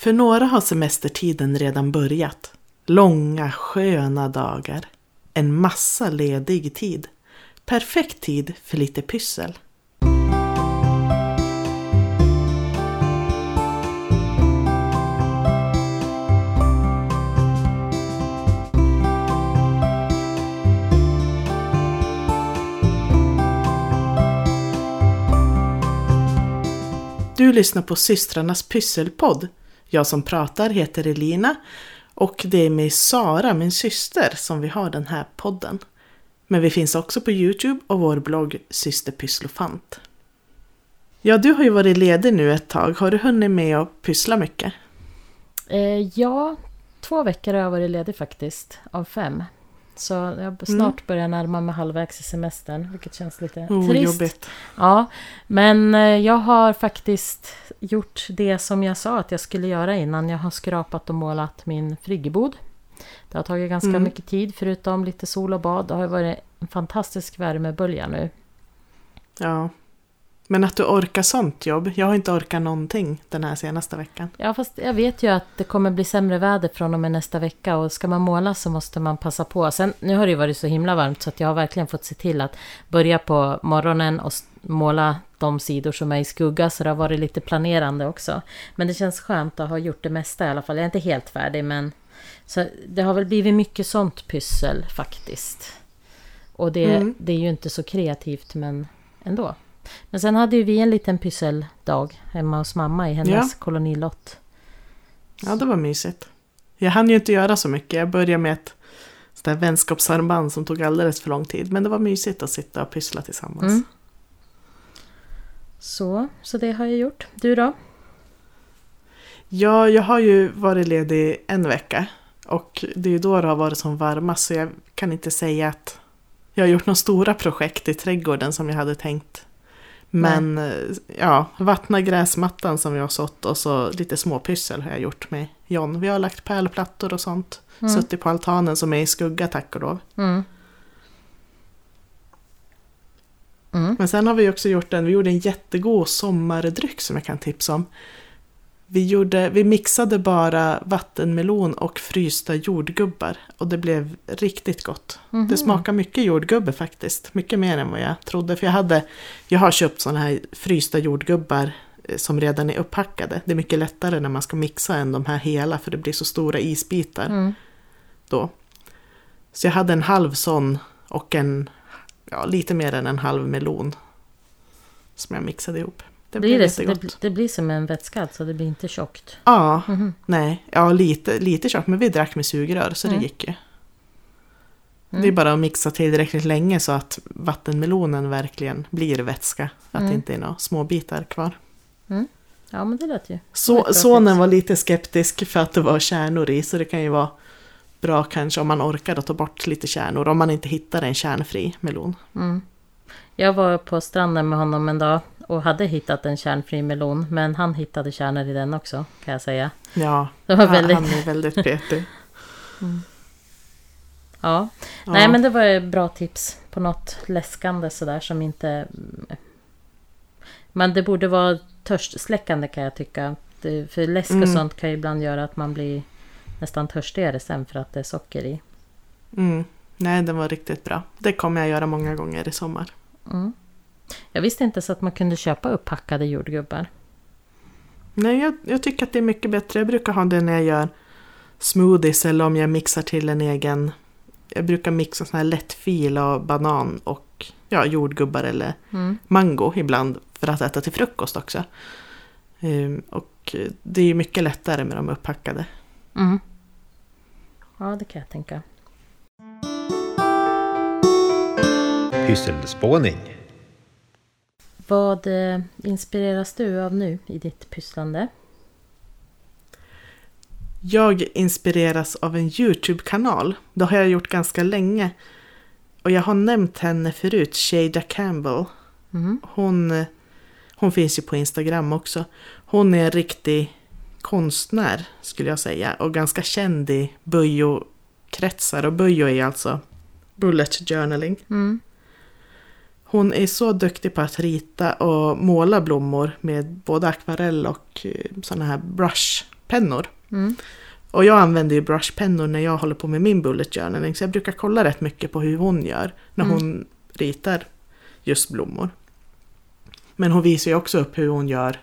För några har semestertiden redan börjat. Långa sköna dagar. En massa ledig tid. Perfekt tid för lite pyssel. Du lyssnar på systrarnas pysselpodd. Jag som pratar heter Elina och det är med Sara, min syster, som vi har den här podden. Men vi finns också på Youtube och vår blogg Syster Pysslofant. Ja, du har ju varit ledig nu ett tag. Har du hunnit med att pyssla mycket? Eh, ja, två veckor har jag varit ledig faktiskt, av fem. Så jag snart börjar närma mig halvvägs i semestern, vilket känns lite Oh, trist. jobbigt. Ja, men eh, jag har faktiskt gjort det som jag sa att jag skulle göra innan. Jag har skrapat och målat min friggebod. Det har tagit ganska Mm. mycket tid, förutom lite sol och bad. Det har varit en fantastisk värmebölja nu. Ja. Men att du orkar sånt jobb. Jag har inte orkat någonting den här senaste veckan. Ja, fast jag vet ju att det kommer bli sämre väder från och med nästa vecka och ska man måla så måste man passa på. Sen, nu har det ju varit så himla varmt så att jag har verkligen fått se till att börja på morgonen och måla de sidor som är i skugga så det har varit lite planerande också. Men det känns skönt att ha gjort det mesta i alla fall. Jag är inte helt färdig men så det har väl blivit mycket sånt pyssel faktiskt. Och det, Mm. det är ju inte så kreativt men ändå. Men sen hade ju vi en liten pysseldag hemma hos mamma i hennes Ja. kolonilott. Ja, det var mysigt. Jag hann ju inte göra så mycket. Jag började med ett sånt vänskapsarmband som tog alldeles för lång tid. Men det var mysigt att sitta och pyssla tillsammans. Mm. Så, så det har jag gjort. Du då? Ja, jag har ju varit ledig en vecka. Och det är ju då det har varit som varmast. Så jag kan inte säga att jag har gjort några stora projekt i trädgården som jag hade tänkt. Men eh, ja, vattna gräsmattan som vi har sått och så lite småpyssel har jag gjort med John. Vi har lagt pärlplattor och sånt. Mm. Suttit på altanen som är i skugga tack och lov. Mm. Mm. Men sen har vi också gjort en, vi gjorde en jättegod sommardryck som jag kan tipsa om. Vi, gjorde, vi mixade bara vattenmelon och frysta jordgubbar och det blev riktigt gott. Mhm. Det smakar mycket jordgubbe faktiskt, mycket mer än vad jag trodde. För jag, hade, jag har köpt sådana här frysta jordgubbar eh, som redan är upphackade. Det är mycket lättare när man ska mixa än de här hela för det blir så stora isbitar Mm. då. Så jag hade en halv sån och en, ja lite mer än en halv melon. Som jag mixade ihop. Det Blir det, jättegott. det, det blir som en vätska alltså, det blir inte tjockt. Ja, Mhm. nej, ja lite, lite tjockt men vi drack med sugrör så Mm. det gick ju. Mm. Det är bara att mixa tillräckligt länge så att vattenmelonen verkligen blir vätska. Att Mm. det inte är några små bitar kvar. Ja men det lät ju. Så, sonen var lite skeptisk för att det var kärnor i så det kan ju vara bra kanske om man orkar att ta bort lite kärnor om man inte hittar en kärnfri melon. Mm. Jag var på stranden med honom en dag och hade hittat en kärnfri melon. Men han hittade kärnor i den också kan jag säga. Ja, Det var väldigt... han är väldigt petig. Ja. Ja. Nej men det var ett bra tips på något läskande sådär som inte... Men det borde vara törstsläckande kan jag tycka. För läsk och Mm. sånt kan ju ibland göra att man blir nästan törstigare sen för att det är socker i. Mm. Nej, den var riktigt bra. Det kommer jag göra många gånger i sommar. Mm. Jag visste inte så att man kunde köpa upphackade jordgubbar. Nej, jag, jag tycker att det är mycket bättre. Jag brukar ha det när jag gör smoothies eller om jag mixar till en egen... Jag brukar mixa sån här lättfil av banan och ja, jordgubbar eller Mm. mango ibland för att äta till frukost också. Ehm, och det är ju mycket lättare med de upphackade. Mm. Ja, det kan jag tänka. Pysselspåning. Vad eh, inspireras du av nu i ditt pysslande? Jag inspireras av en YouTube-kanal. Det har jag gjort ganska länge. Och jag har nämnt henne förut, Shada Campbell. Mm. Hon, hon finns ju på Instagram också. Hon är en riktig konstnär skulle jag säga. Och ganska känd i Böjo-kretsar. Och Böjo är alltså bullet journaling. Mm. Hon är så duktig på att rita och måla blommor med både akvarell och sådana här brush brushpennor. Mm. Och jag använder ju brushpennor när jag håller på med min bullet journaling. Så jag brukar kolla rätt mycket på hur hon gör när Mm. hon ritar just blommor. Men hon visar ju också upp hur hon gör,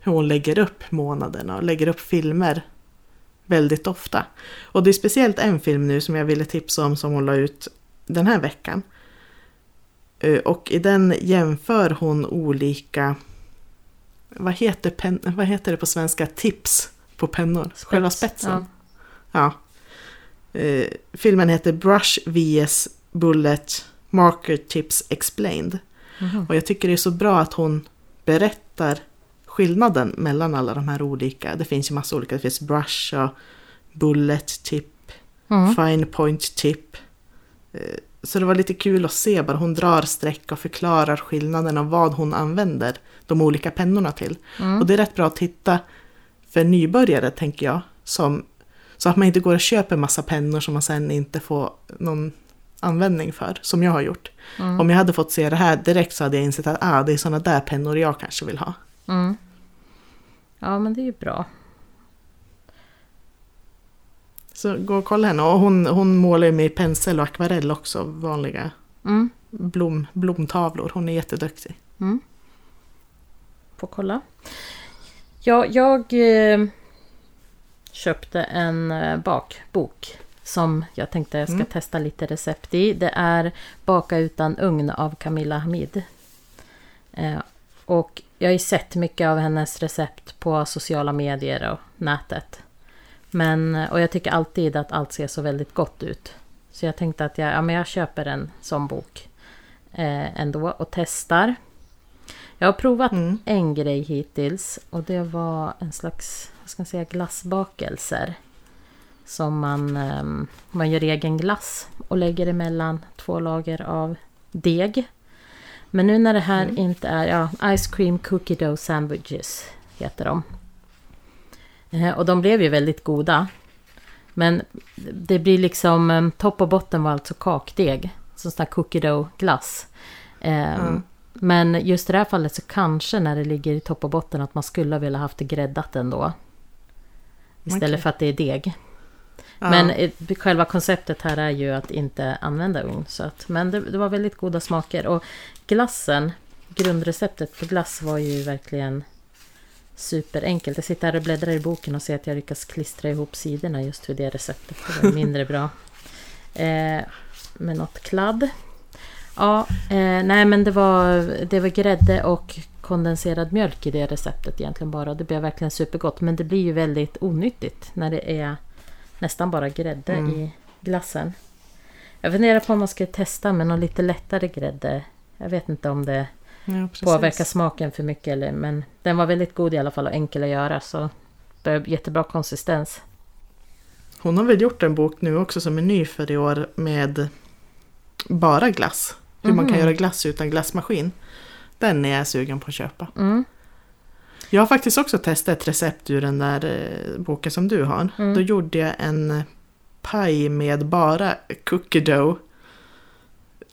hur hon lägger upp månaderna och lägger upp filmer väldigt ofta. Och det är speciellt en film nu som jag ville tipsa om som hon la ut den här veckan. Eh, Och i den jämför hon olika, vad heter, pen, vad heter det på svenska, tips på pennor? Själva spetsen. Ja. Ja. Eh, filmen heter Brush vs Bullet Marker Tips Explained. Mhm. Och jag tycker det är så bra att hon berättar skillnaden mellan alla de här olika. Det finns ju massa olika. Det finns brush och bullet tip, Mm. fine point tip. Eh, Så det var lite kul att se bara. Hon drar streck och förklarar skillnaden av vad hon använder de olika pennorna till. Mm. Och det är rätt bra att titta för nybörjare tänker jag. Som, så att man inte går och köper massa pennor som man sen inte får någon användning för. Som jag har gjort. Mm. Om jag hade fått se det här direkt så hade jag insett att ah, det är sådana där pennor jag kanske vill ha. Mm. Ja, men det är ju bra. Så gå och kolla henne. Och hon, hon målar ju med pensel och akvarell också. Vanliga Mm. blom, blomtavlor. Hon är jätteduktig. Mm. Får kolla. Ja, jag eh, köpte en eh, bakbok som jag tänkte jag ska Mm. testa lite recept i. Det är Baka utan ugn av Camilla Hamid. Eh, och jag har ju sett mycket av hennes recept på sociala medier och nätet. Men, och jag tycker alltid att allt ser så väldigt gott ut. Så jag tänkte att jag, ja, men jag köper en sån bok eh, ändå och testar. Jag har provat Mm. en grej hittills och det var en slags vad ska man säga, glassbakelser. Som man, ehm, man gör egen glass och lägger emellan två lager av deg. Men nu när det här Mm. inte är, ja, Ice Cream Cookie Dough Sandwiches heter de. Eh, Och de blev ju väldigt goda. Men det blir liksom, em, topp och botten var alltså kakdeg. Så sån här cookie dough glass. Ehm, Mm. Men just i det här fallet så kanske när det ligger i topp och botten att man skulle vilja haft det gräddat ändå. Istället Okej. för att det är deg. Ja. Men eh, själva konceptet här är ju att inte använda ugn. Så att, men det, det var väldigt goda smaker. Och glassen, grundreceptet på glass var ju verkligen superenkelt. Jag sitter här och bläddrar i boken och ser att jag lyckas klistra ihop sidorna just för det receptet. Det var mindre bra. Eh, med något kladd. Ja, eh, nej men det var, det var grädde och kondenserad mjölk i det receptet egentligen bara. Det blev verkligen supergott. Men det blir ju väldigt onyttigt när det är nästan bara grädde Mm. i glassen. Jag funderar på om man ska testa med någon lite lättare grädde. Jag vet inte om det ja, precis. påverkar smaken för mycket. Eller, men den var väldigt god i alla fall och enkel att göra. Så jättebra konsistens. Hon har väl gjort en bok nu också som är ny för i år med bara glass. Hur man kan Mhm. göra glass utan glassmaskin. Den är jag sugen på att köpa. Mm. Jag har faktiskt också testat ett recept ur den där eh, boken som du har. Mm. Då gjorde jag en paj med bara cookie dough.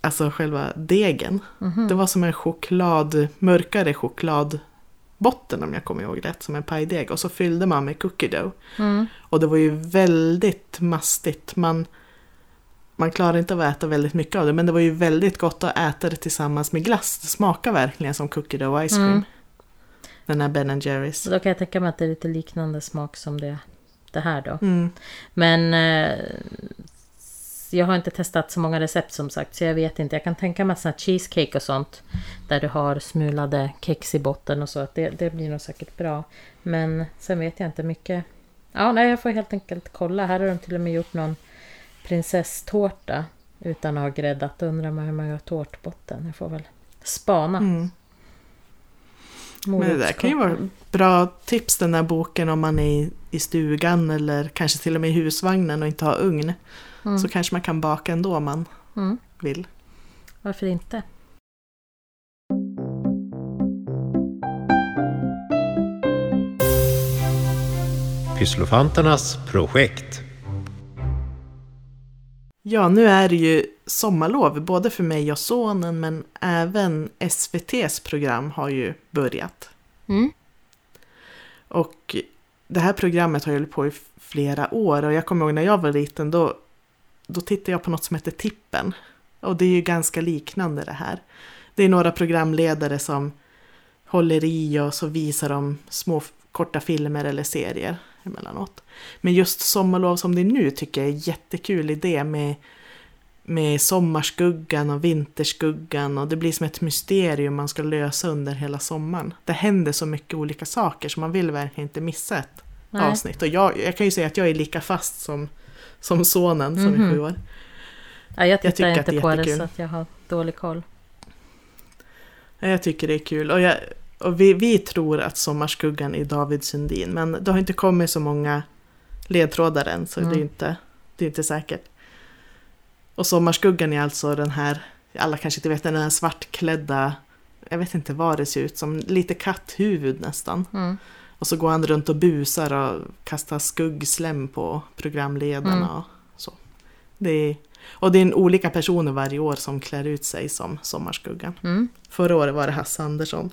Alltså själva degen. Mhm. Det var som en choklad, mörkare chokladbotten om jag kommer ihåg rätt. Som en pajdeg. Och så fyllde man med cookie dough. Mm. Och det var ju väldigt mastigt. Man, man klarar inte av att äta väldigt mycket av det. Men det var ju väldigt gott att äta det tillsammans med glass. Det smakar verkligen som cookie dough ice cream. Mm. Den här Ben Jerrys. Då kan jag tänka mig att det är lite liknande smak som det, det här då. Mm. Men eh, jag har inte testat så många recept som sagt så jag vet inte. Jag kan tänka mig sån cheesecake och sånt där du har smulade kex i botten och så att det, det blir nog säkert bra. Men sen vet jag inte mycket. Ja, nej, jag får helt enkelt kolla. Här har de till och med gjort någon prinsesstårta utan att ha gräddat. Då undrar man hur man gör tårtbotten. Jag får väl spana. Mm. Men det där kan ju vara bra tips den där boken om man är i, i stugan eller kanske till och med i husvagnen och inte har ugn. Mm. Så kanske man kan baka ändå om man Mm. vill. Varför inte? Pysslofanternas projekt. Ja, nu är det ju sommarlov både för mig och sonen men även SVTs program har ju börjat. Mm. Och det här programmet har ju hållit på i flera år och jag kommer ihåg när jag var liten då, då tittade jag på något som heter Tippen. Och det är ju ganska liknande det här. Det är några programledare som håller i och så visar de små korta filmer eller serier emellanåt. Men just Sommarlov som det är nu tycker jag är jättekul idé med, med sommarskuggan och vinterskuggan och det blir som ett mysterium man ska lösa under hela sommaren. Det händer så mycket olika saker så man vill verkligen inte missa ett Nej. avsnitt. Och jag, jag kan ju säga att jag är lika fast som, som sonen som Mhm. är sju år. Ja, jag tittar det inte är på det så att jag har dålig koll. Ja, Jag tycker det är kul. Och, jag, och vi, vi tror att Sommarskuggan är David Sundin, men det har inte kommit så många ledtrådar än, så det är Mm. inte, det är inte säkert. Och Sommarskuggan är alltså den här, alla kanske inte vet, den här svartklädda, jag vet inte vad det ser ut som, lite katthuvud nästan. Mm. Och så går han runt och busar och kastar skuggslem på programledarna Mm. och så. Det är, och det är en olika personer varje år som klär ut sig som Sommarskuggan. Mm. Förra året var det Hasse Andersson.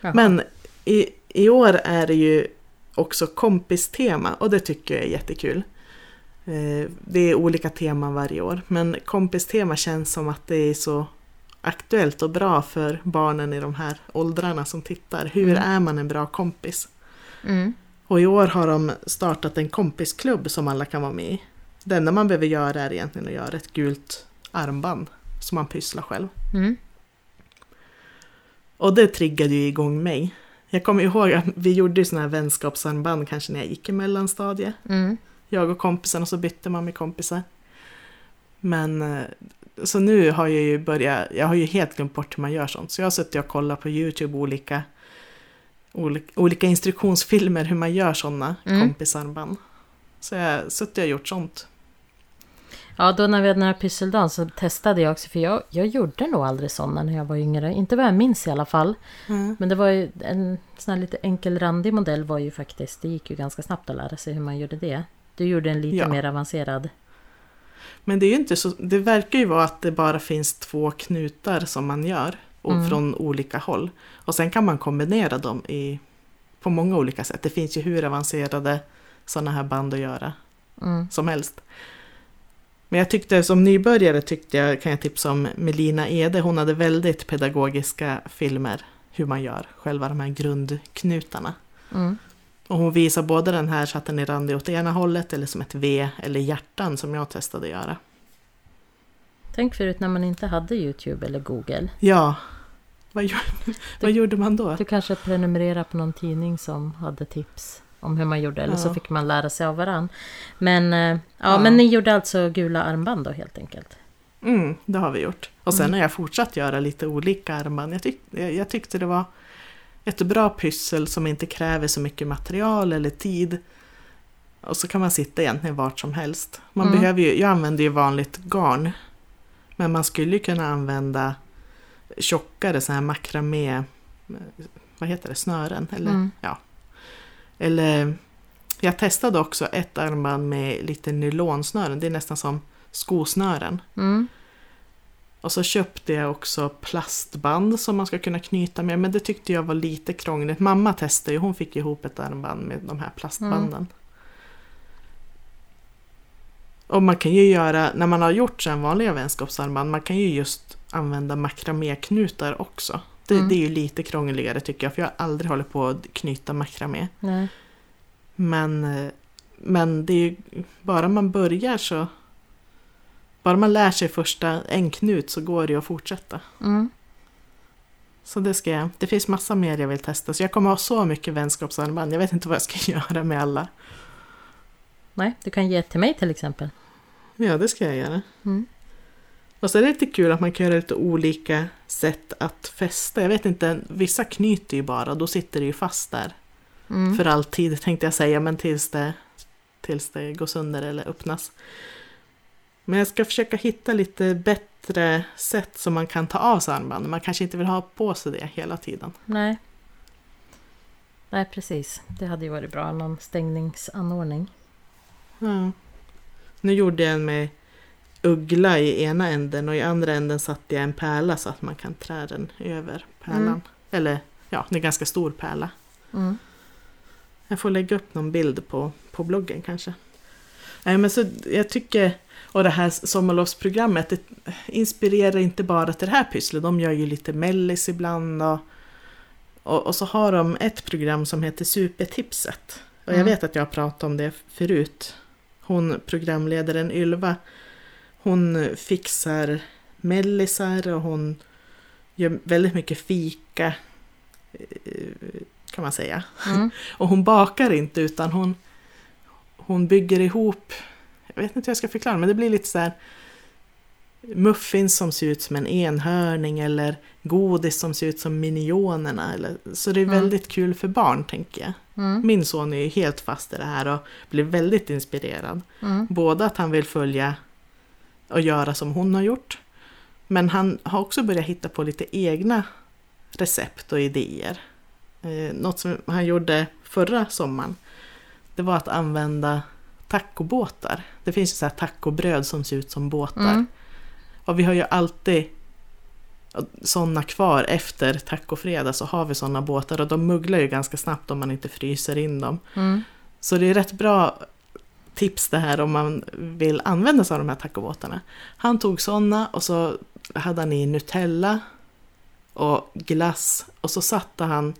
Jaha. Men i, i år är det ju också kompistema och det tycker jag är jättekul. Eh, Det är olika teman varje år men kompistema känns som att det är så aktuellt och bra för barnen i de här åldrarna som tittar. Hur Mm. är man en bra kompis? Mm. Och i år har de startat en kompisklubb som alla kan vara med i. Det enda man behöver göra är egentligen att göra ett gult armband som man pysslar själv. Mm. Och det triggade ju igång mig. Jag kommer ihåg att vi gjorde ju sådana här vänskapsarmband kanske när jag gick i mellanstadiet. Mm. Jag och kompisen och så bytte man med kompisar. Men eh, så nu har jag ju börjat, jag har ju helt glömt bort hur man gör sånt. Så jag har suttit och kollat på YouTube olika, olika, olika instruktionsfilmer hur man gör sådana Mm. kompisarmband. Så jag har suttit och gjort sånt. Ja, då när vi hade den här pysseldagen så testade jag också. För jag, jag gjorde nog aldrig sådana när jag var yngre. Inte vad jag minns i alla fall. Men det var ju en sån här lite enkel randig modell var ju faktiskt. Det gick ju ganska snabbt att lära sig hur man gjorde det. Du gjorde en lite Ja. mer avancerad. Men det är inte så, det verkar ju vara att det bara finns två knutar som man gör. Och Mm. från olika håll. Och sen kan man kombinera dem i, på många olika sätt. Det finns ju hur avancerade sådana här band att göra Mm. som helst. Men jag tyckte som nybörjare tyckte jag, kan jag tipsa om Melina Ede. Hon hade väldigt pedagogiska filmer hur man gör själva de här grundknutarna. Mm. Och hon visar både den här så att den är randig åt ena hållet eller som ett V eller hjärtan som jag testade göra. Tänk förut när man inte hade YouTube eller Google. Ja, vad, gjorde, vad gjorde man då? Du kanske prenumererade på någon tidning som hade tips om hur man gjorde. Eller så Ja. fick man lära sig av varann. Men, eh, ja, Ja. men ni gjorde alltså gula armband då helt enkelt? Mm, det har vi gjort. Och sen Mm. har jag fortsatt göra lite olika armband. Jag, tyck, jag, jag tyckte det var ett bra pyssel som inte kräver så mycket material eller tid. Och så kan man sitta egentligen vart som helst. Man Mm. behöver ju, jag använder ju vanligt garn. Men man skulle ju kunna använda tjockare så här makramé, vad heter det, snören? Eller, Mm. ja. eller jag testade också ett armband med lite nylonsnören. Det är nästan som skosnören. Mm. Och så köpte jag också plastband som man ska kunna knyta med. Men det tyckte jag var lite krångligt. Mamma testade ju, hon fick ihop ett armband med de här plastbanden. Och man kan ju göra, när man har gjort sen vanliga vänskapsarmband, man kan ju just använda makraméknutar också. Det, Mm. det är ju lite krångligare tycker jag, för jag har aldrig hållit på att knyta makramé. Nej. Men, eh, men det är ju, bara man börjar så... Bara man lär sig första en knut så går det ju att fortsätta. Mm. Så det ska jag. Det finns massa mer jag vill testa. Så jag kommer ha så mycket vänskapsarmband. Jag vet inte vad jag ska göra med alla. Nej, du kan ge ett till mig till exempel. Ja, det ska jag göra. Mm. Och så är det lite kul att man kan göra lite olika sätt att fästa. Jag vet inte, vissa knyter ju bara. Då sitter det ju fast där. Mm. För alltid tänkte jag säga, men tills det, tills det går sönder eller öppnas. Men jag ska försöka hitta lite bättre sätt som man kan ta av sig armbanden. Man kanske inte vill ha på sig det hela tiden. Nej. Nej, precis. Det hade ju varit bra. Någon stängningsanordning. Ja. Nu gjorde jag en med uggla i ena änden och i andra änden satte jag en pärla så att man kan trä den över pärlan. Mm. Eller ja, det är en ganska stor pärla. Mm. Jag får lägga upp någon bild på, på bloggen kanske. Nej, men så jag tycker, och det här sommarlovsprogrammet, det inspirerar inte bara till det här pysslet. De gör ju lite mellis ibland och, och, och så har de ett program som heter Supertipset. Och jag Mm. vet att jag har pratat om det förut. Hon, programledaren Ylva, hon fixar mellisar och hon gör väldigt mycket fika. eh, Kan man säga. Mm. Och hon bakar inte utan hon, hon bygger ihop, jag vet inte hur jag ska förklara, men det blir lite så här muffins som ser ut som en enhörning eller godis som ser ut som minionerna. Eller, så det är Mm. väldigt kul för barn tänker jag. Mm. Min son är ju helt fast i det här och blir väldigt inspirerad. Mm. Både att han vill följa och göra som hon har gjort. Men han har också börjat hitta på lite egna recept och idéer. Eh, något som han gjorde förra sommaren. Det var att använda tacobåtar. Det finns ju så här tacobröd som ser ut som båtar. Mm. Och vi har ju alltid sådana kvar efter tacofredag så har vi sådana båtar och de mugglar ju ganska snabbt om man inte fryser in dem. Mm. Så det är rätt bra tips det här om man vill använda sig av de här tacobåtarna. Han tog sådana och så hade han i Nutella och glass och så satte han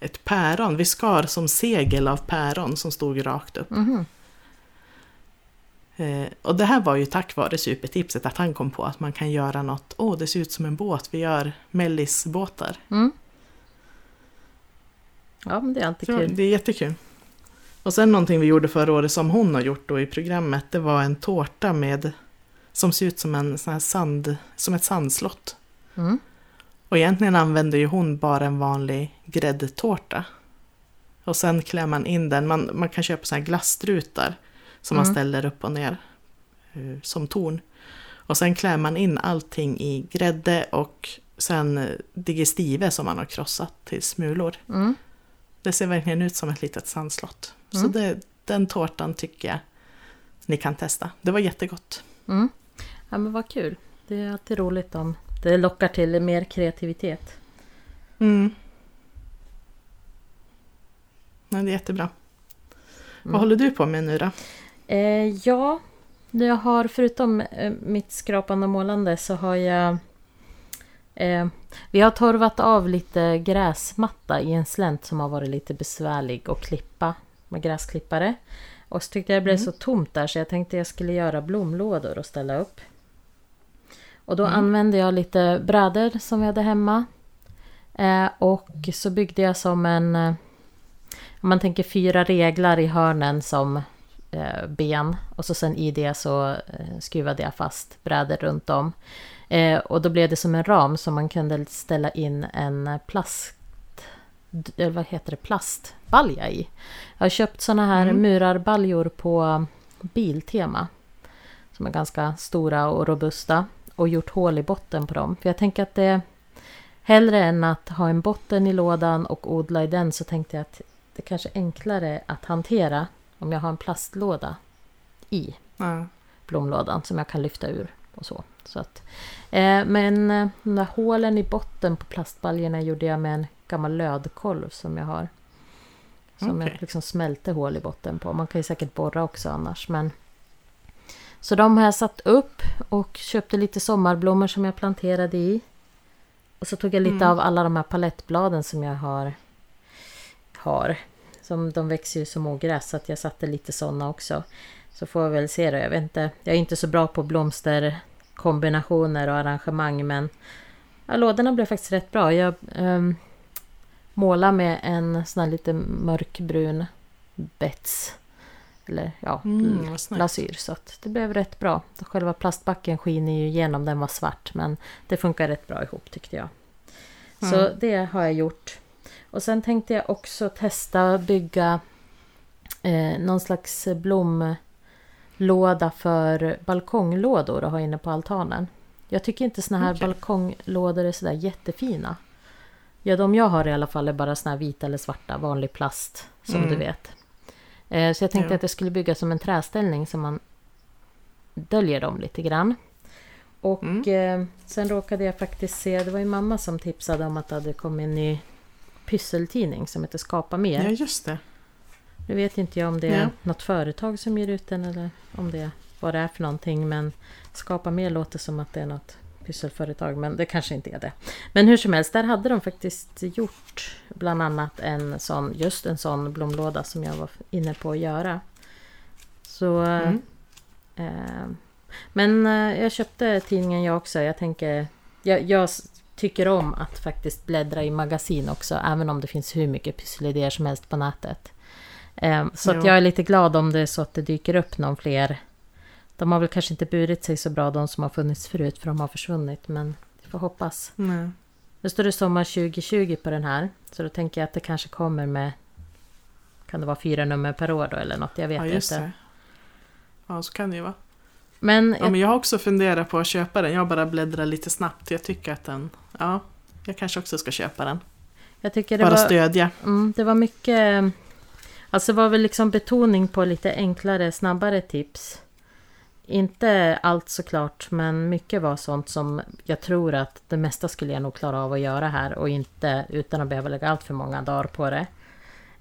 ett päron, vi skar som segel av päron som stod rakt upp. Mhm. Eh, och det här var ju tack vare supertipset att han kom på att man kan göra något, åh det ser ut som en båt, vi gör mellisbåtar. Mm. Ja, men det är alltid Så kul. det är jättekul. Och sen någonting vi gjorde förra året som hon har gjort då i programmet, det var en tårta med som ser ut som en sån sand, som ett sandslott. Mm. Och egentligen använder ju hon bara en vanlig gräddtårta. Och sen klär man in den, man, man kan köpa så här glasstrutar som man Mm. ställer upp och ner eh, som torn. Och sen klär man in allting i grädde och sen eh, digestive som man har krossat till smulor. Mm. Det ser verkligen ut som ett litet sandslott. Så Mm. det, den tårtan tycker jag ni kan testa. Det var jättegott. Mm. Ja, men vad kul. Det är alltid roligt om det lockar till mer kreativitet. Mm. Men det är jättebra. Mm. Vad håller du på med nu då? Eh, ja, jag har förutom eh, mitt skrapande och målande så har jag... Eh, vi har torvat av lite gräsmatta i en slänt som har varit lite besvärlig att klippa med gräsklippare. Och så tyckte jag det blev Mm. så tomt där så jag tänkte jag skulle göra blomlådor och ställa upp. Och då Mm. använde jag lite brädor som vi hade hemma. Eh, och så byggde jag som en... Eh, om man tänker fyra reglar i hörnen som ben. Och så sen i det så eh, skruvade jag fast brädor runt om. Eh, och då blev det som en ram som man kunde ställa in en plast... Eller vad heter det? Plastbalja i. Jag har köpt såna här Mm. murarbaljor på Biltema. Som är ganska stora och robusta. Och gjort hål i botten på dem. För jag tänker att det... Hellre än att ha en botten i lådan och odla i den så tänkte jag att det kanske är enklare att hantera om jag har en plastlåda i Ja. blomlådan som jag kan lyfta ur och så. så att, eh, men eh, de där hålen i botten på plastbaljorna gjorde jag med en gammal lödkolv som jag har. Som Okej. jag liksom smälte hål i botten på. Man kan ju säkert borra också annars. Men... Så de har jag satt upp och köpte lite sommarblommor som jag planterade i. Och så tog jag lite Mm. av alla de här palettbladen som jag har. har. Som de växer ju som ogräs så att jag satte lite sådana också. Så får jag väl se då. Jag vet inte. Jag är inte så bra på blomsterkombinationer och arrangemang men ja, lådorna blev faktiskt rätt bra. Jag um, målade med en sån här lite mörkbrun bets. Eller ja, Mm, lasyr. Så att det blev rätt bra. Själva plastbacken skiner ju igenom, den var svart. Men det funkar rätt bra ihop tyckte jag. Så Mm. det har jag gjort. Och sen tänkte jag också testa bygga eh, någon slags blomlåda för balkonglådor att ha inne på altanen. Jag tycker inte såna här Okej. balkonglådor är sådär jättefina. Ja, de jag har i alla fall är bara såna här vita eller svarta, vanlig plast som Mm. du vet. Eh, så jag tänkte Ja. att jag skulle bygga som en träställning så man döljer dem lite grann. Och Mm. eh, sen råkade jag faktiskt se, det var ju mamma som tipsade om att det hade kommit en ny pysseltidning som heter Skapa mer. Ja, just det. Nu vet inte jag om det är Ja. något företag som ger ut den eller om det är vad det är för någonting. Men Skapa mer låter som att det är något pysselföretag. Men det kanske inte är det. Men hur som helst, där hade de faktiskt gjort bland annat en sån, just en sån blomlåda som jag var inne på att göra. Så... Mm. Eh, men eh, jag köpte tidningen jag också. Jag tänker... Jag, jag tycker om att faktiskt bläddra i magasin också. Även om det finns hur mycket pysselidéer som helst på nätet. Eh, så att jag är lite glad om det är så att det dyker upp någon fler. De har väl kanske inte burit sig så bra de som har funnits förut för de har försvunnit. Men vi får hoppas. Nej. Nu står det sommar 2020 på den här. Så då tänker jag att det kanske kommer med... Kan det vara fyra nummer per år då eller något? Jag vet Ja, inte. det. Ja, så kan det ju vara. Men, Ja, men jag har också funderat på att köpa den. Jag bara bläddrar lite snabbt. Jag tycker att den... Ja, jag kanske också ska köpa den. jag tycker det Bara var... stödja. Mm, det var mycket... Alltså var väl liksom betoning på lite enklare, snabbare tips. Inte allt såklart, men mycket var sånt som jag tror att det mesta skulle jag nog klara av att göra här och inte utan att behöva lägga allt för många dagar på det.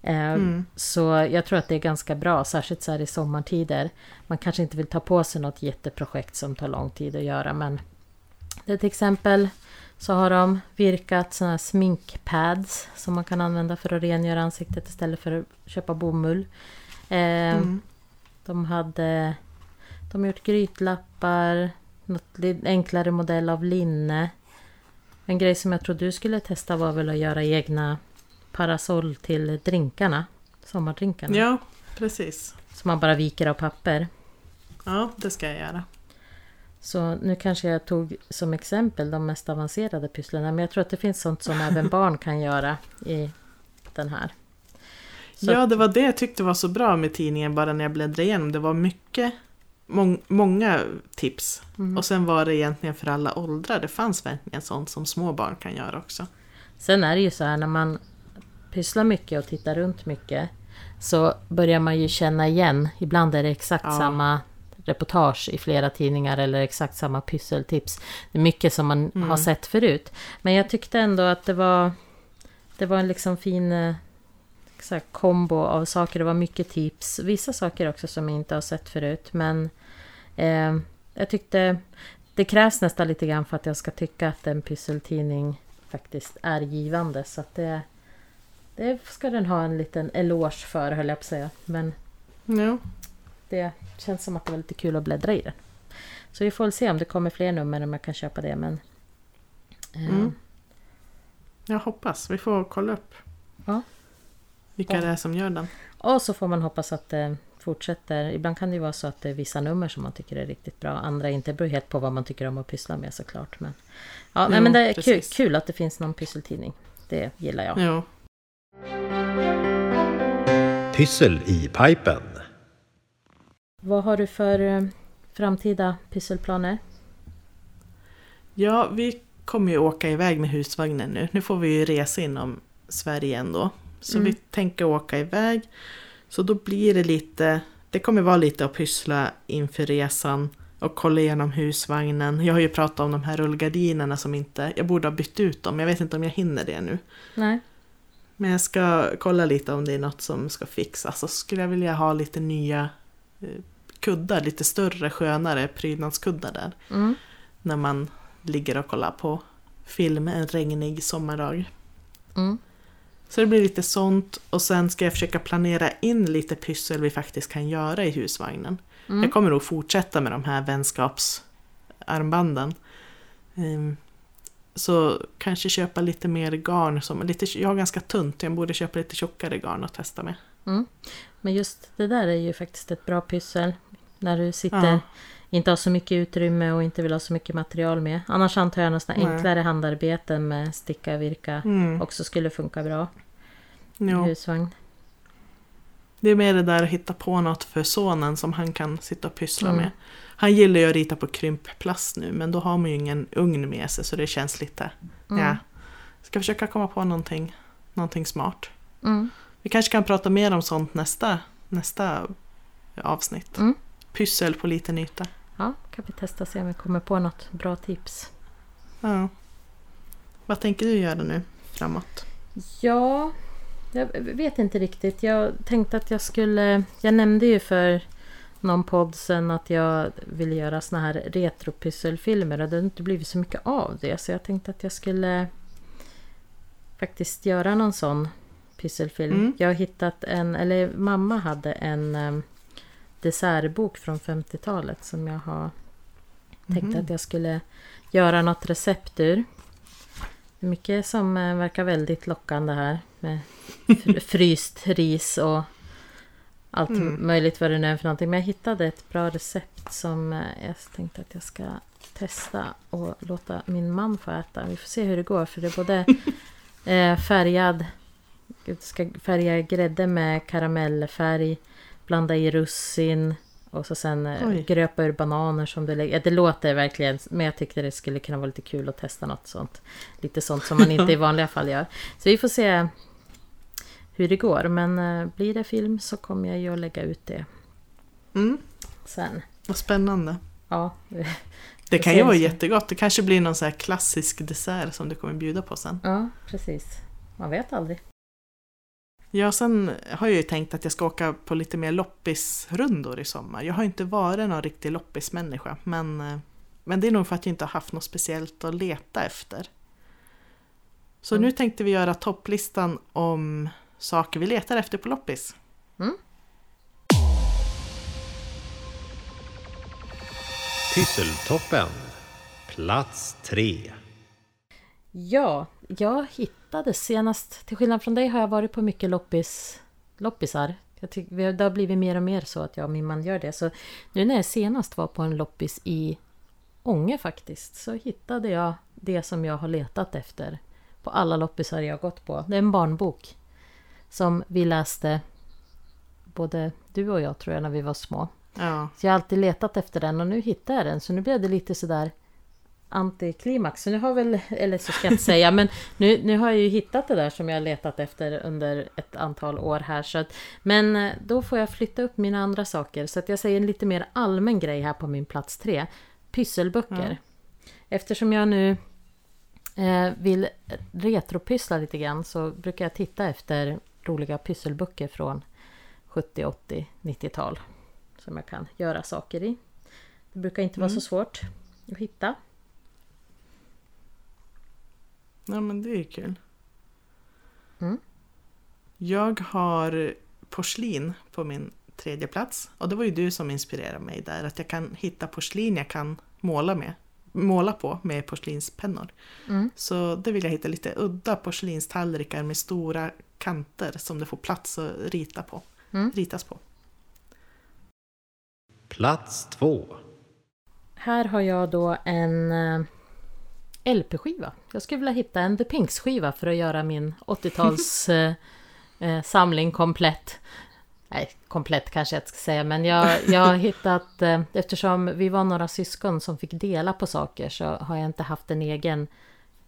Eh, Mm. Så jag tror att det är ganska bra, särskilt så här i sommartider. Man kanske inte vill ta på sig något jätteprojekt som tar lång tid att göra, men det till exempel så har de virkat såna här sminkpads som man kan använda för att rengöra ansiktet istället för att köpa bomull. Eh, Mm. De hade de har gjort grytlappar, något enklare modell av linne. En grej som jag tror du skulle testa var väl att göra egna parasoll till drinkarna. Sommardrinkarna. Ja, precis. Som man bara viker av papper. Ja, det ska jag göra. Så nu kanske jag tog som exempel de mest avancerade pysslarna. Men jag tror att det finns sånt som även barn kan göra i den här. Så Ja, det var det jag tyckte var så bra med tidningen bara när jag bläddrade igenom. Det var mycket, mång, många tips. Mm. Och sen var det egentligen för alla åldrar. Det fanns verkligen sånt som små barn kan göra också. Sen är det ju så här när man pysslar mycket och tittar runt mycket så börjar man ju känna igen. Ibland är det exakt Ja. samma reportage i flera tidningar eller exakt samma pysseltips. Det är mycket som man Mm. har sett förut. Men jag tyckte ändå att det var det var en liksom fin eh, så här, kombo av saker. Det var mycket tips. Vissa saker också som jag inte har sett förut. Men eh, jag tyckte det krävs nästan lite grann för att jag ska tycka att en pysseltidning faktiskt är givande. Så att det, det ska den ha en liten eloge för höll jag på att säga. Men Ja, det känns som att det var lite kul att bläddra i den. Så vi får väl se om det kommer fler nummer om jag kan köpa det. Men, eh, Mm. jag hoppas. Vi får kolla upp Ja. vilka Ja. det är som gör den. Och så får man hoppas att det fortsätter. Ibland kan det ju vara så att det är vissa nummer som man tycker är riktigt bra. Andra inte. Det beror helt på vad man tycker om att pyssla med såklart. Men, ja, nej, Jo, men det är kul, kul att det finns någon pysseltidning. Det gillar jag. Jo. Pyssel i pipen. Vad har du för eh, framtida pysselplaner? Ja, vi kommer ju åka iväg med husvagnen nu. Nu får vi ju resa inom Sverige ändå. Så Mm. vi tänker åka iväg. Så då blir det lite, det kommer vara lite att pyssla inför resan och kolla igenom husvagnen. Jag har ju pratat om de här rullgardinerna som inte, jag borde ha bytt ut dem. Jag vet inte om jag hinner det nu. Nej. Men jag ska kolla lite om det är något som ska fixas. Så skulle jag vilja ha lite nya eh, kuddar, lite större, skönare prydnadskuddar där. Mm. När man ligger och kollar på film en regnig sommardag. Mm. Så det blir lite sånt och sen ska jag försöka planera in lite pyssel vi faktiskt kan göra i husvagnen. Mm. Jag kommer nog fortsätta med de här vänskapsarmbanden. Ehm, Så kanske köpa lite mer garn. Som, lite, jag har ganska tunt, jag borde köpa lite tjockare garn och testa med. Mm. Men just det där är ju faktiskt ett bra pyssel. När du sitter, Ja. inte har så mycket utrymme och inte vill ha så mycket material med. Annars antar jag Nej. enklare handarbeten med sticka, virka Mm. också skulle funka bra Jo. husvagn. Det är mer det där att hitta på något för sonen som han kan sitta och pyssla Mm. med. Han gillar ju att rita på krympplast nu men då har man ju ingen ugn med sig så det känns lite... Mm. Ja. Ska försöka komma på någonting, någonting smart. Mm. Vi kanske kan prata mer om sånt nästa, nästa avsnitt. Mm. Pyssel på liten yta. Ja, kan vi testa och se om vi kommer på något bra tips. Ja. Vad tänker du göra nu framåt? Ja, jag vet inte riktigt. Jag tänkte att jag skulle... Jag nämnde ju för någon podd sen att jag ville göra såna här retropysselfilmer och det har inte blivit så mycket av det. Så jag tänkte att jag skulle faktiskt göra någon sån pysselfilm. Mm. Jag har hittat en, eller mamma hade en um, dessertbok från 50-talet som jag har tänkt Mhm. att jag skulle göra något recept ur. Det är mycket som eh, verkar väldigt lockande här med fr- fryst ris och allt Mm. möjligt vad det nu är för någonting. Men jag hittade ett bra recept som eh, jag tänkte att jag ska testa och låta min man få äta. Vi får se hur det går för det är både eh, färgad, jag ska färga grädde med karamellfärg, blanda i russin och så sen eh, Oj. gröpa ur bananer som det lägger. Det låter verkligen, men jag tyckte det skulle kunna vara lite kul att testa något sånt. Lite sånt som man inte i vanliga fall gör. Så vi får se hur det går. Men eh, blir det film så kommer jag ju att lägga ut det Mm. sen. Vad spännande. Ja, Det kan ju vara jättegott. Det kanske blir någon så här klassisk dessert som du kommer bjuda på sen. ja precis. Man vet aldrig. Ja, sen har jag ju tänkt att jag ska åka på lite mer loppisrundor i sommar. Jag har inte varit någon riktig loppismänniska, men, eh, men det är nog för att jag inte har haft något speciellt att leta efter. Så Mm. nu tänkte vi göra topplistan om saker vi letar efter på loppis. Pysseltoppen. Plats tre. Ja, jag hittade senast, till skillnad från dig har jag varit på mycket loppis, loppisar. Jag tycker, det har blivit mer och mer så att jag och min man gör det. Så nu när jag senast var på en loppis i Ånge faktiskt, så hittade jag det som jag har letat efter på alla loppisar jag har gått på. Det är en barnbok som vi läste, både du och jag tror jag, när vi var små. Ja, Så jag har alltid letat efter den och nu hittade jag den. Så nu blev det lite sådär antiklimax. Så nu har väl, eller så ska jag inte säga, men nu, nu har jag ju hittat det där som jag letat efter under ett antal år här. Så att, men eh, då får jag flytta upp mina andra saker. Så att jag säger en lite mer allmän grej här på min plats tre. Pysselböcker. Eftersom jag nu eh, vill retropyssla lite grann så brukar jag titta efter roliga pysselböcker från 70, 80, 90-tal. Som jag kan göra saker i. Det brukar inte vara så svårt att hitta. ja men det är kul. Mm. Jag har porslin på min tredje plats. Och det var ju du som inspirerade mig där. Att jag kan hitta porslin jag kan måla med. Måla på med porslinspennor. Mm. Så det vill jag hitta lite udda porslinstallrikar med stora kanter som det får plats att rita på. Mm. ritas på. Plats två. Här har jag då en eh, LP-skiva. Jag skulle vilja hitta en The Pinks-skiva för att göra min 80-tals eh, eh, samling komplett. Nej, komplett kanske jag inte ska säga, men jag, jag har hittat... Eh, eftersom vi var några syskon som fick dela på saker så har jag inte haft en egen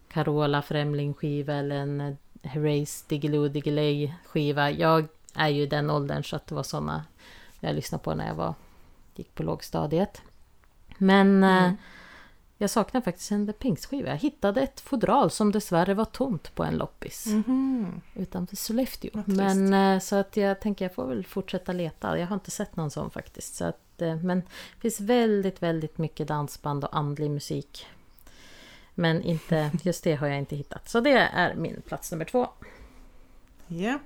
Carola Främling-skiva eller en Herreys Diggiloo Diggiley-skiva. Jag är ju den åldern så att det var såna jag lyssnade på när jag var, gick på lågstadiet. Men eh, Mm. jag saknar faktiskt en The Pinks-skiva. Jag hittade ett fodral som dessvärre var tomt på en loppis Mhm. utanför Sollefteå. Vad trist. Men eh, så att jag tänker jag får väl fortsätta leta. Jag har inte sett någon sån faktiskt. Så att, eh, men det finns väldigt, väldigt mycket dansband och andlig musik. Men inte, just det har jag inte hittat. Så det är min plats nummer två. Ja.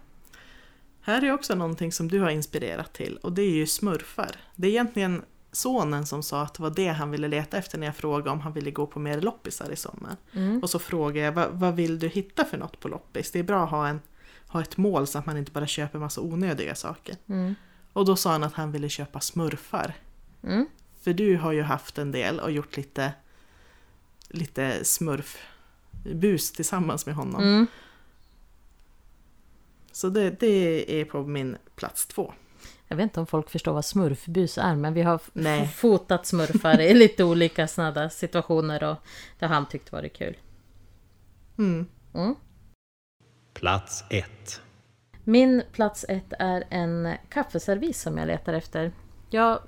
Här är också någonting som du har inspirerat till och det är ju smurfar. Det är egentligen sonen som sa att det var det han ville leta efter när jag frågade om han ville gå på mer loppisar i sommar. Mm. Och så frågade jag vad, vad vill du hitta för något på loppis? Det är bra att ha, en, ha ett mål så att man inte bara köper massa onödiga saker. Mm. Och då sa han att han ville köpa smurfar. Mm. För du har ju haft en del och gjort lite, lite smurfbus tillsammans med honom. Mm. Så det, det är på min plats två. Jag vet inte om folk förstår vad smurfbus är, men vi har Nej. fotat smurfar i lite olika sådana situationer och det har han tyckt varit kul. Mm. Mm. Plats ett. Min plats ett är en kaffeservis som jag letar efter. Jag,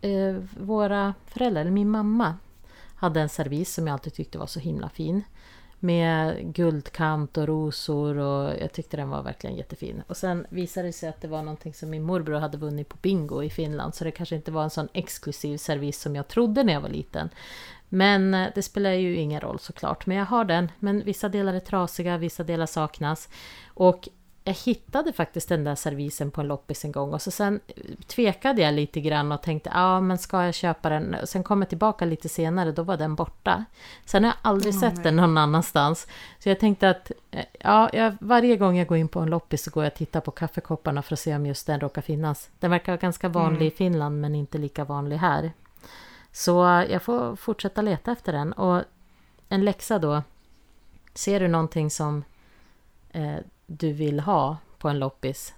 eh, våra föräldrar, eller min mamma, hade en servis som jag alltid tyckte var så himla fin. Med guldkant och rosor och jag tyckte den var verkligen jättefin. Och sen visade det sig att det var någonting som min morbror hade vunnit på bingo i Finland. Så det kanske inte var en sån exklusiv servis som jag trodde när jag var liten. Men eh, det spelar ju ingen roll såklart. Men jag har den. Men vissa delar är trasiga, vissa delar saknas. Och jag hittade faktiskt den där servisen på en loppis en gång och så sen tvekade jag lite grann och tänkte ja men ska jag köpa den? Sen kom jag tillbaka lite senare, då var den borta. Sen har jag aldrig Oh, sett nej. den någon annanstans. Så jag tänkte att eh, ja, jag, varje gång jag går in på en loppis så går jag och tittar på kaffekopparna för att se om just den råkar finnas. Den verkar vara ganska vanlig Mm. i Finland men inte lika vanlig här. Så jag får fortsätta leta efter den. Och en läxa då. Ser du någonting som eh, du vill ha på en loppis.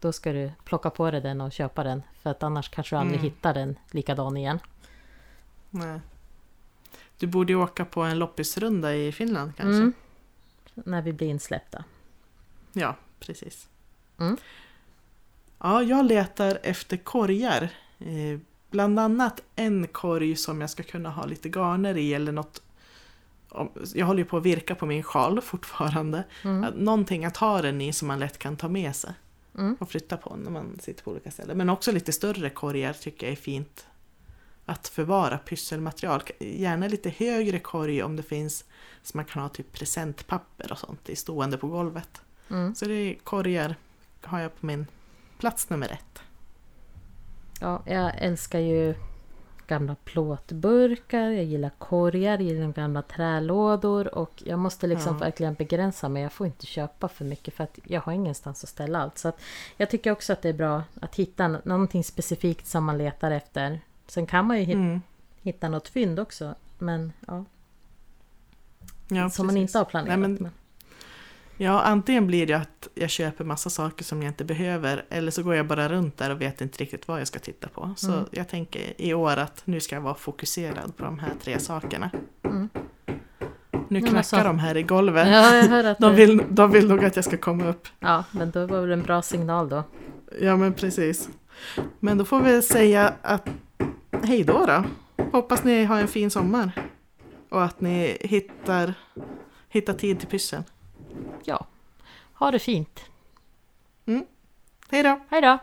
Då ska du plocka på dig den och köpa den. För att annars kanske du aldrig Mm. hittar den likadan igen. Nej. Du borde åka på en loppisrunda i Finland kanske. Mm. När vi blir insläppta. Ja, precis. Mm. Ja, jag letar efter korgar. Eh, bland annat en korg som jag ska kunna ha lite garner i eller något. Jag håller ju på att virka på min sjal fortfarande. Mm. Att Någonting att ha den i som man lätt kan ta med sig Mm. och flytta på när man sitter på olika ställen. Men också lite större korgar tycker jag är fint att förvara pysselmaterial. Gärna lite högre korg om det finns så man kan ha typ presentpapper och sånt i stående på golvet. Mm. Så det är korgar har jag på min plats nummer ett. Ja, jag älskar ju gamla plåtburkar, jag gillar korgar, jag gillar gamla trälådor och jag måste liksom Ja. verkligen begränsa mig. Jag får inte köpa för mycket för att jag har ingenstans att ställa allt. Så jag tycker också att det är bra att hitta någonting specifikt som man letar efter. Sen kan man ju Mm. hitta något fynd också. Men ja, Ja, som man precis. inte har planerat. Nej, men, men, ja, antingen blir det att jag köper massa saker som jag inte behöver eller så går jag bara runt där och vet inte riktigt vad jag ska titta på. Så Mm. jag tänker i år att nu ska jag vara fokuserad på de här tre sakerna. Mm. Nu knackar så- de här i golvet. ja, jag hör att De vill, de vill nog att jag ska komma upp. Ja, men då var det en bra signal då. Ja men precis. Men då får vi säga att hej då då. Hoppas ni har en fin sommar. Och att ni hittar, hittar tid till pyssel. Ja, ha det fint. Hej då! Hej då!